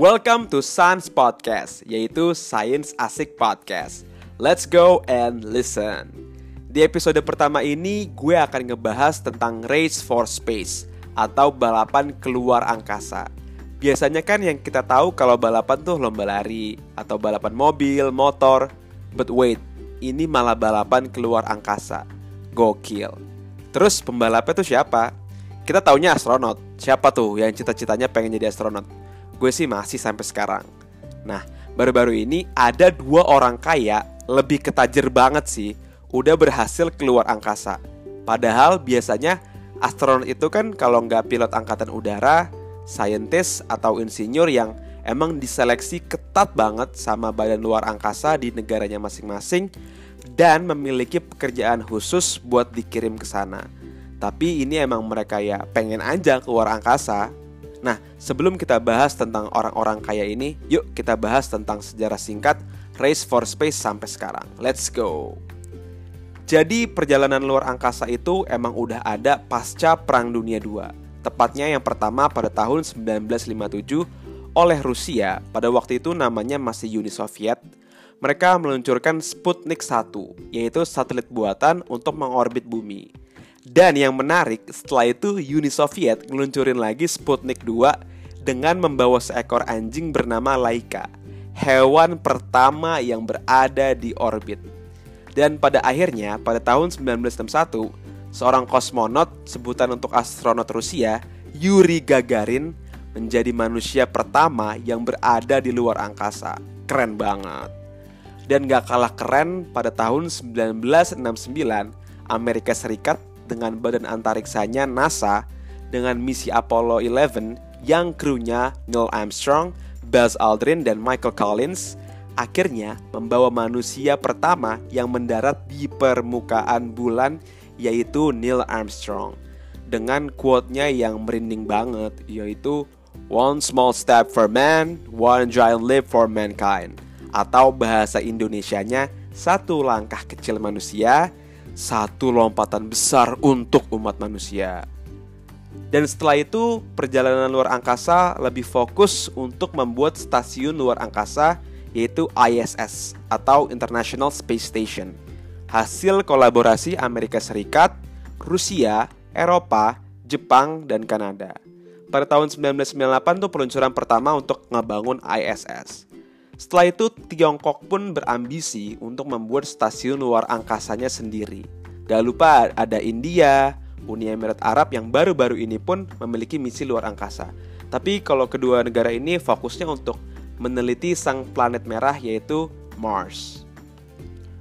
Welcome to Science Podcast, yaitu Science Asik Podcast. Let's go and listen. Di episode pertama ini, gue akan ngebahas tentang Race for Space atau balapan keluar angkasa. Biasanya kan yang kita tahu kalau balapan tuh lomba lari atau balapan mobil, motor. But wait, ini malah balapan keluar angkasa. Gokil. Terus pembalapnya tuh siapa? Kita taunya astronot. Siapa tuh yang cita-citanya pengen jadi astronot? Gue sih masih sampai sekarang. Nah, baru-baru ini ada dua orang kaya lebih ketajir banget sih udah berhasil keluar angkasa. Padahal biasanya astronot itu kan kalau nggak pilot angkatan udara, saintis atau insinyur yang emang diseleksi ketat banget sama badan luar angkasa di negaranya masing-masing dan memiliki pekerjaan khusus buat dikirim ke sana. Tapi ini emang mereka ya pengen aja keluar angkasa Nah, sebelum kita bahas tentang orang-orang kaya ini, yuk kita bahas tentang sejarah singkat Race for Space sampai sekarang. Let's go. Jadi perjalanan luar angkasa itu emang udah ada pasca Perang Dunia II. Tepatnya yang pertama pada tahun 1957 oleh Rusia, pada waktu itu namanya masih Uni Soviet. Mereka meluncurkan Sputnik 1, yaitu satelit buatan untuk mengorbit bumi. Dan yang menarik, setelah itu Uni Soviet ngeluncurin lagi Sputnik 2 dengan membawa seekor anjing bernama Laika, hewan pertama yang berada di orbit. Dan pada akhirnya, pada tahun 1961, seorang kosmonot sebutan untuk astronot Rusia, Yuri Gagarin, menjadi manusia pertama yang berada di luar angkasa. Keren banget. Dan gak kalah keren pada tahun 1969, Amerika Serikat dengan badan antariksanya NASA dengan misi Apollo 11 yang krunya Neil Armstrong, Buzz Aldrin, dan Michael Collins akhirnya membawa manusia pertama yang mendarat di permukaan bulan yaitu Neil Armstrong dengan quote-nya yang merinding banget yaitu One small step for man, one giant leap for mankind atau bahasa Indonesianya satu langkah kecil manusia, satu lompatan besar untuk umat manusia. Dan setelah itu, perjalanan luar angkasa lebih fokus untuk membuat stasiun luar angkasa yaitu ISS atau International Space Station. Hasil kolaborasi Amerika Serikat, Rusia, Eropa, Jepang, dan Kanada. Pada tahun 1998 tuh peluncuran pertama untuk ngebangun ISS. Setelah itu, Tiongkok pun berambisi untuk membuat stasiun luar angkasanya sendiri. Gak lupa ada India, Uni Emirat Arab yang baru-baru ini pun memiliki misi luar angkasa. Tapi kalau kedua negara ini fokusnya untuk meneliti sang planet merah yaitu Mars.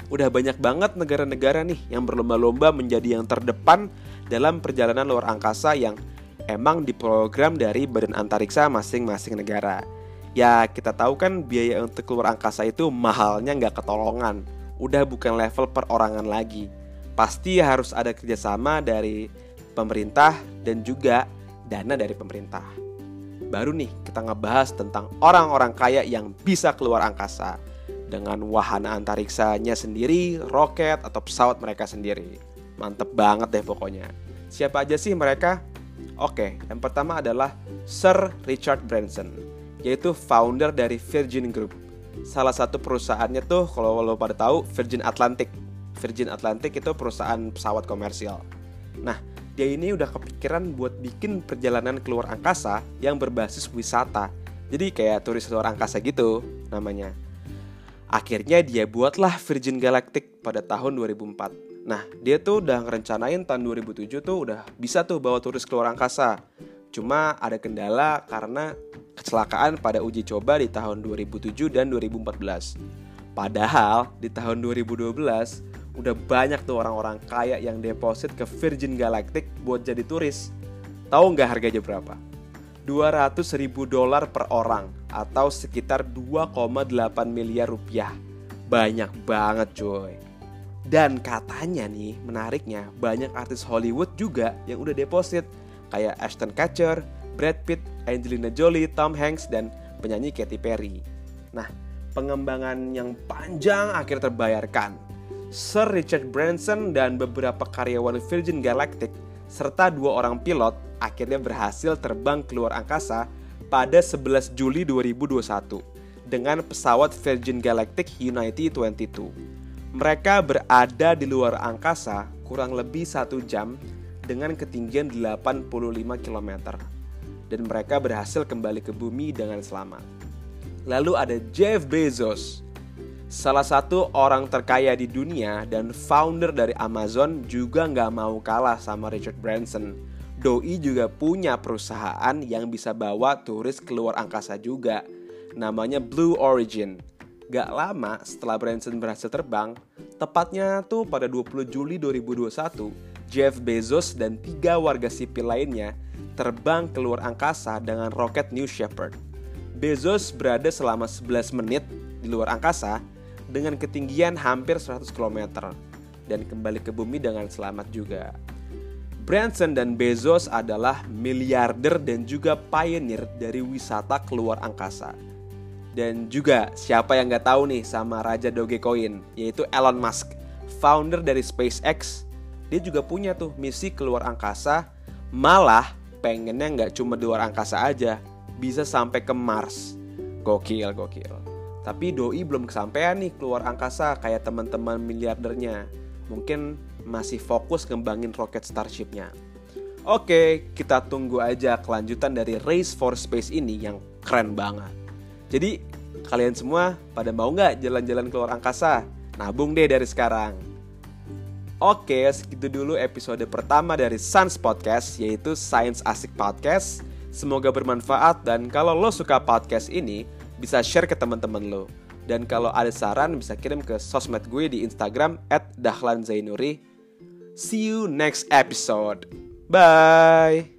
Udah banyak banget negara-negara nih yang berlomba-lomba menjadi yang terdepan dalam perjalanan luar angkasa yang emang diprogram dari badan antariksa masing-masing negara. Ya kita tahu kan biaya untuk keluar angkasa itu mahalnya nggak ketolongan. Udah bukan level perorangan lagi. Pasti harus ada kerjasama dari pemerintah dan juga dana dari pemerintah. Baru nih kita ngebahas tentang orang-orang kaya yang bisa keluar angkasa. Dengan wahana antariksanya sendiri, roket atau pesawat mereka sendiri. Mantep banget deh pokoknya. Siapa aja sih mereka? Oke, yang pertama adalah Sir Richard Branson yaitu founder dari Virgin Group. Salah satu perusahaannya tuh kalau lo pada tahu Virgin Atlantic. Virgin Atlantic itu perusahaan pesawat komersial. Nah, dia ini udah kepikiran buat bikin perjalanan keluar angkasa yang berbasis wisata. Jadi kayak turis luar angkasa gitu namanya. Akhirnya dia buatlah Virgin Galactic pada tahun 2004. Nah, dia tuh udah ngerencanain tahun 2007 tuh udah bisa tuh bawa turis keluar angkasa. Cuma ada kendala karena kecelakaan pada uji coba di tahun 2007 dan 2014. Padahal di tahun 2012 udah banyak tuh orang-orang kaya yang deposit ke Virgin Galactic buat jadi turis. Tahu nggak harganya berapa? 200 ribu dolar per orang atau sekitar 2,8 miliar rupiah. Banyak banget coy. Dan katanya nih menariknya banyak artis Hollywood juga yang udah deposit kayak Ashton Kutcher, Brad Pitt, Angelina Jolie, Tom Hanks, dan penyanyi Katy Perry. Nah, pengembangan yang panjang akhir terbayarkan. Sir Richard Branson dan beberapa karyawan Virgin Galactic serta dua orang pilot akhirnya berhasil terbang keluar angkasa pada 11 Juli 2021 dengan pesawat Virgin Galactic United 22. Mereka berada di luar angkasa kurang lebih satu jam dengan ketinggian 85 km dan mereka berhasil kembali ke bumi dengan selamat. Lalu ada Jeff Bezos, salah satu orang terkaya di dunia dan founder dari Amazon juga nggak mau kalah sama Richard Branson. Doi juga punya perusahaan yang bisa bawa turis keluar angkasa juga. Namanya Blue Origin. Gak lama setelah Branson berhasil terbang, tepatnya tuh pada 20 Juli 2021, Jeff Bezos dan tiga warga sipil lainnya terbang keluar angkasa dengan roket New Shepard. Bezos berada selama 11 menit di luar angkasa dengan ketinggian hampir 100 km dan kembali ke bumi dengan selamat juga. Branson dan Bezos adalah miliarder dan juga pioneer dari wisata keluar angkasa. Dan juga siapa yang nggak tahu nih sama Raja Dogecoin, yaitu Elon Musk, founder dari SpaceX. Dia juga punya tuh misi keluar angkasa, malah pengennya nggak cuma di luar angkasa aja, bisa sampai ke Mars. Gokil, gokil. Tapi doi belum kesampaian nih keluar angkasa kayak teman-teman miliardernya. Mungkin masih fokus ngembangin roket Starshipnya. Oke, kita tunggu aja kelanjutan dari Race for Space ini yang keren banget. Jadi, kalian semua pada mau nggak jalan-jalan keluar angkasa? Nabung deh dari sekarang. Oke, segitu dulu episode pertama dari Sans Podcast, yaitu Science Asik Podcast. Semoga bermanfaat dan kalau lo suka podcast ini, bisa share ke teman-teman lo. Dan kalau ada saran, bisa kirim ke sosmed gue di Instagram at Dahlan Zainuri. See you next episode. Bye!